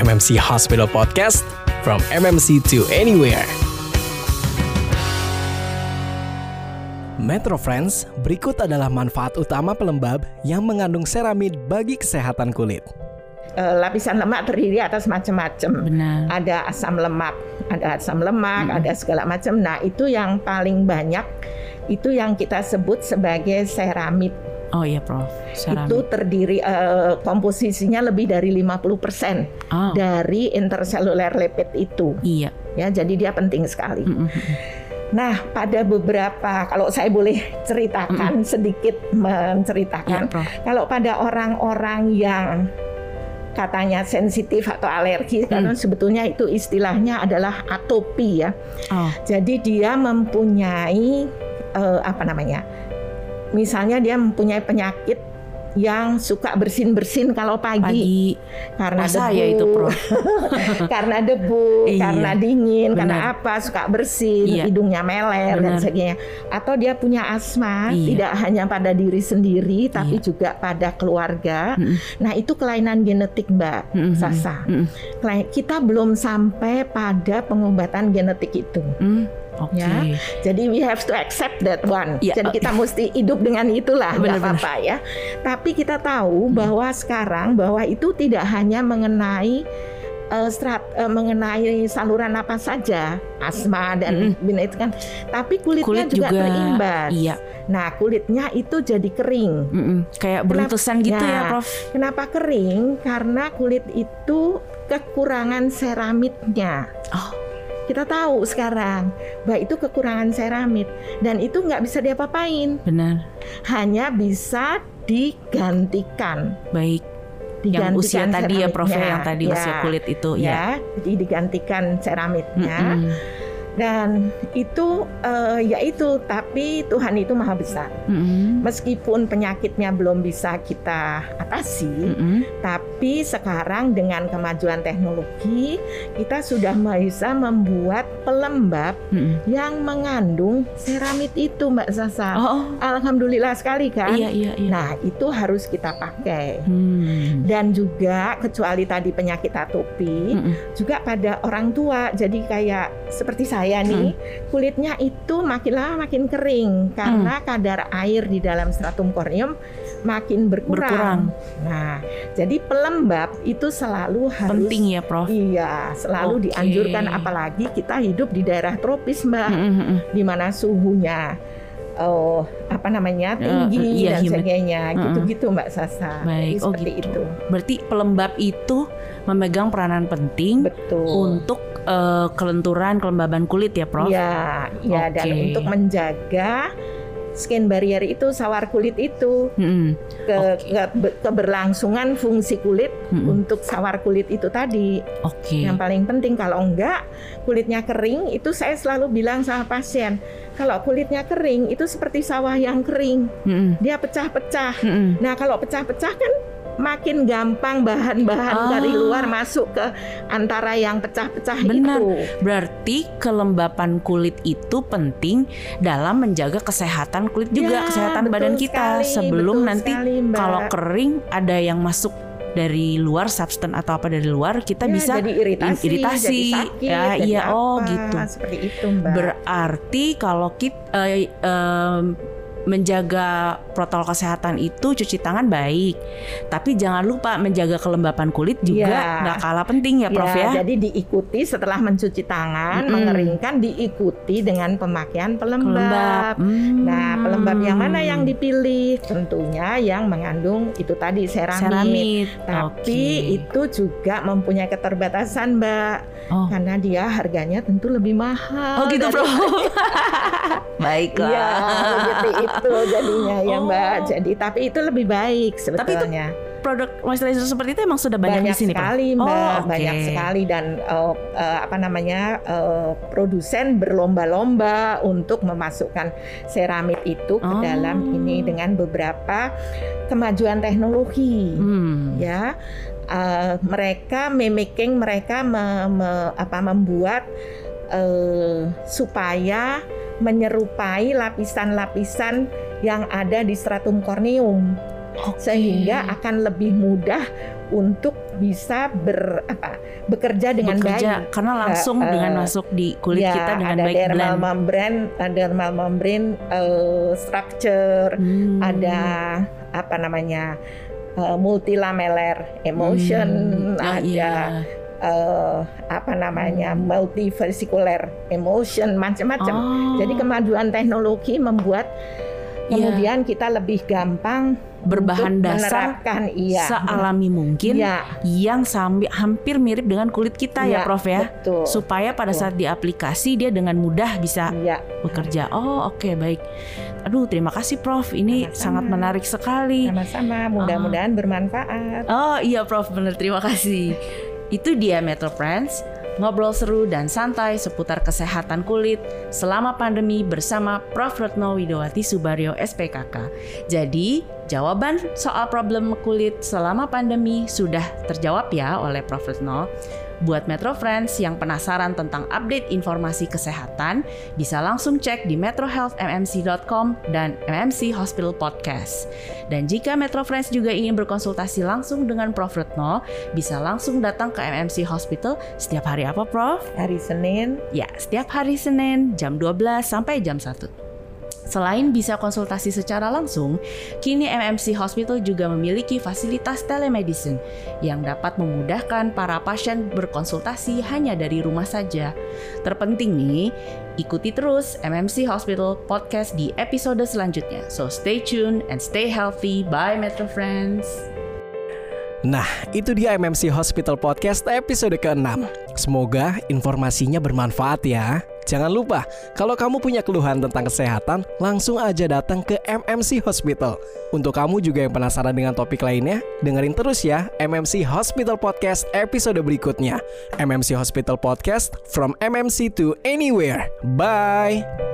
MMC Hospital Podcast From MMC to Anywhere Metro Friends, berikut adalah manfaat utama pelembab yang mengandung seramid bagi kesehatan kulit. Eh, lapisan lemak terdiri atas macam-macam. Benar. Ada asam lemak, ada asam lemak, ada segala macam. Nah, itu yang paling banyak itu yang kita sebut sebagai seramid. Oh iya, Prof. Itu terdiri eh, komposisinya lebih dari 50% Oh. dari intercellular lipid itu. Iya. Ya, jadi dia penting sekali. Mm-mm. Nah, pada beberapa kalau saya boleh ceritakan sedikit menceritakan Prof. kalau pada orang-orang yang katanya sensitif atau alergi karena sebetulnya itu istilahnya adalah atopi ya. Oh. Jadi dia mempunyai eh, apa namanya? Misalnya dia mempunyai penyakit yang suka bersin-bersin kalau pagi, Pagi. karena Oh, debu, saya itu, Prof. karena debu, Iya. karena dingin, karena Benar. apa suka bersin, Iya. hidungnya meler dan Benar. sebagainya. Atau dia punya asma, Iya. tidak hanya pada diri sendiri, tapi Iya. juga pada keluarga. Mm-mm. Nah itu kelainan genetik Mbak Mm-mm. Sasa. Kelai- Kita belum sampai pada pengobatan genetik itu. Mm. Oke. Ya. Jadi we have to accept that one. Iya. Jadi kita mesti hidup dengan itulah, nggak apa-apa ya. Tapi kita tahu bahwa sekarang bahwa itu tidak hanya mengenai eh, strat, eh, mengenai saluran apa saja, asma dan bina itu kan, tapi kulitnya Kulit juga, juga. terimbas. Iya. Nah kulitnya itu jadi kering. Mm-mm. Kayak beruntusan gitu ya, Ya. Prof. Kenapa kering? Karena kulit itu kekurangan seramidnya. Oh. Kita tahu sekarang bahwa itu kekurangan seramid dan itu nggak bisa diapa-apain, Benar. hanya bisa digantikan. Baik. Yang usia Digantikan tadi ya, Prof. ya. Yang tadi Ya, usia kulit itu ya. ya. Jadi digantikan seramidnya Mm-mm. Dan itu eh, ya itu tapi Tuhan itu maha besar. Mm-mm. Meskipun penyakitnya belum bisa kita atasi, Mm-mm. Tapi sekarang dengan kemajuan teknologi kita sudah bisa membuat pelembab Mm-mm. yang mengandung seramid itu Mbak Sasa. Oh. Alhamdulillah sekali kan. Iya, iya, iya. Nah itu harus kita pakai. Hmm. Dan juga kecuali tadi penyakit atopi, Mm-mm. juga pada orang tua. Jadi kayak seperti saya nih, kulitnya itu makin lama makin kering karena kadar air di dalam stratum corneum makin berkurang. Berkurang. Nah, jadi pelembab itu selalu harus Penting ya, Prof. Iya, selalu Oke. dianjurkan apalagi kita hidup di daerah tropis, Mbak, Mm-mm, mm-mm. di mana suhunya oh, apa namanya? tinggi iya, dan humid. sebagainya. Mm-mm. Gitu-gitu, Mbak Sasa. Baik, Jadi oh seperti gitu. itu. Berarti pelembab itu memegang peranan penting Betul. untuk eh, kelenturan kelembaban kulit ya, Prof. Iya, iya dan Oke. untuk menjaga skin barrier itu sawar kulit itu Mm-mm. ke, Oke. ke- keberlangsungan fungsi kulit Mm-mm. untuk sawar kulit itu tadi Oke. yang paling penting kalau enggak kulitnya kering itu saya selalu bilang sama pasien kalau kulitnya kering itu seperti sawah yang kering Mm-mm. dia pecah-pecah Mm-mm. nah kalau pecah-pecah kan makin gampang bahan-bahan Ah. dari luar masuk ke antara yang pecah-pecah Benar. itu Berarti kelembapan kulit itu penting dalam menjaga kesehatan kulit juga, Ya, kesehatan badan kita sekali, sebelum nanti sekali, Mbak. kalau kering ada yang masuk dari luar substan atau apa dari luar kita Ya, bisa jadi iritasi, iritasi. jadi sakit, Ya, jadi iya, oh, gitu. Seperti itu, Mbak. Berarti kalau kita menjaga protokol kesehatan itu cuci tangan baik, tapi jangan lupa menjaga kelembapan kulit juga Ya. nggak kalah penting ya, Prof ya. Jadi diikuti setelah mencuci tangan, Mm-mm. mengeringkan diikuti dengan pemakaian pelembab. Kelembab. Hmm. Nah, pelembab yang mana yang dipilih? Tentunya yang mengandung itu tadi seramid. Seramid. Tapi Oke. itu juga mempunyai keterbatasan, Mbak. Oh. Karena dia harganya tentu lebih mahal. Oh gitu, Prof. Baiklah. Iya, begitu itu jadinya ya, Oh. Mbak. Jadi tapi itu lebih baik Tapi itu sebetulnya. Produk moisturizer seperti itu emang sudah banyak, banyak di sini, sekali mbak Oh, oke. banyak sekali dan eh, eh, apa namanya eh, produsen berlomba-lomba untuk memasukkan seramid itu ke Oh. dalam ini dengan beberapa kemajuan teknologi Hmm. ya Eh, mereka mimicking mereka me- me- apa membuat eh, supaya menyerupai lapisan-lapisan yang ada di stratum corneum Oke. sehingga akan lebih mudah untuk bisa ber apa bekerja dengan bekerja baik. karena langsung Eh, eh, dengan masuk di kulit Ya, kita dengan ada baik dermal blend. membrane, ada dermal membrane eh, structure, Hmm. ada apa namanya eh, multilamellar emotion, Hmm. Oh, ada iya. Eh, apa namanya multivesicular emotion, macam-macam. Oh. Jadi kemajuan teknologi membuat Iya. kemudian kita lebih gampang Berbahan dasar iya. sealami mungkin Iya, yang sambil hampir mirip dengan kulit kita ya, iya, Prof ya. Betul. Supaya pada Betul. saat diaplikasi dia dengan mudah bisa Iya, bekerja. Oh, oke baik. Aduh, terima kasih Prof. Ini Sama-sama. sangat menarik sekali. sama-sama. Mudah-mudahan bermanfaat. Oh iya Prof, bener terima kasih. Itu dia Metro Friends, ngobrol seru dan santai seputar kesehatan kulit selama pandemi bersama Prof Retno Widowati Subaryo SPKK. Jadi, jawaban soal problem kulit selama pandemi sudah terjawab ya oleh Prof Retno. Buat Metro Friends yang penasaran tentang update informasi kesehatan, bisa langsung cek di metrohealthmmc.com dan MMC Hospital Podcast. Dan jika Metro Friends juga ingin berkonsultasi langsung dengan Prof Retno, bisa langsung datang ke MMC Hospital setiap hari apa Prof? Hari Senin Ya, setiap hari Senin jam 12 sampai jam 1. Selain bisa konsultasi secara langsung, kini MMC Hospital juga memiliki fasilitas telemedicine yang dapat memudahkan para pasien berkonsultasi hanya dari rumah saja. Terpenting nih, ikuti terus MMC Hospital podcast di episode selanjutnya. So stay tuned and stay healthy. Bye Metro Friends. Nah, itu dia MMC Hospital Podcast episode ke-6. Semoga informasinya bermanfaat ya. Jangan lupa, kalau kamu punya keluhan tentang kesehatan, langsung aja datang ke MMC Hospital. Untuk kamu juga yang penasaran dengan topik lainnya, dengerin terus ya MMC Hospital Podcast episode berikutnya. MMC Hospital Podcast from MMC to anywhere. Bye.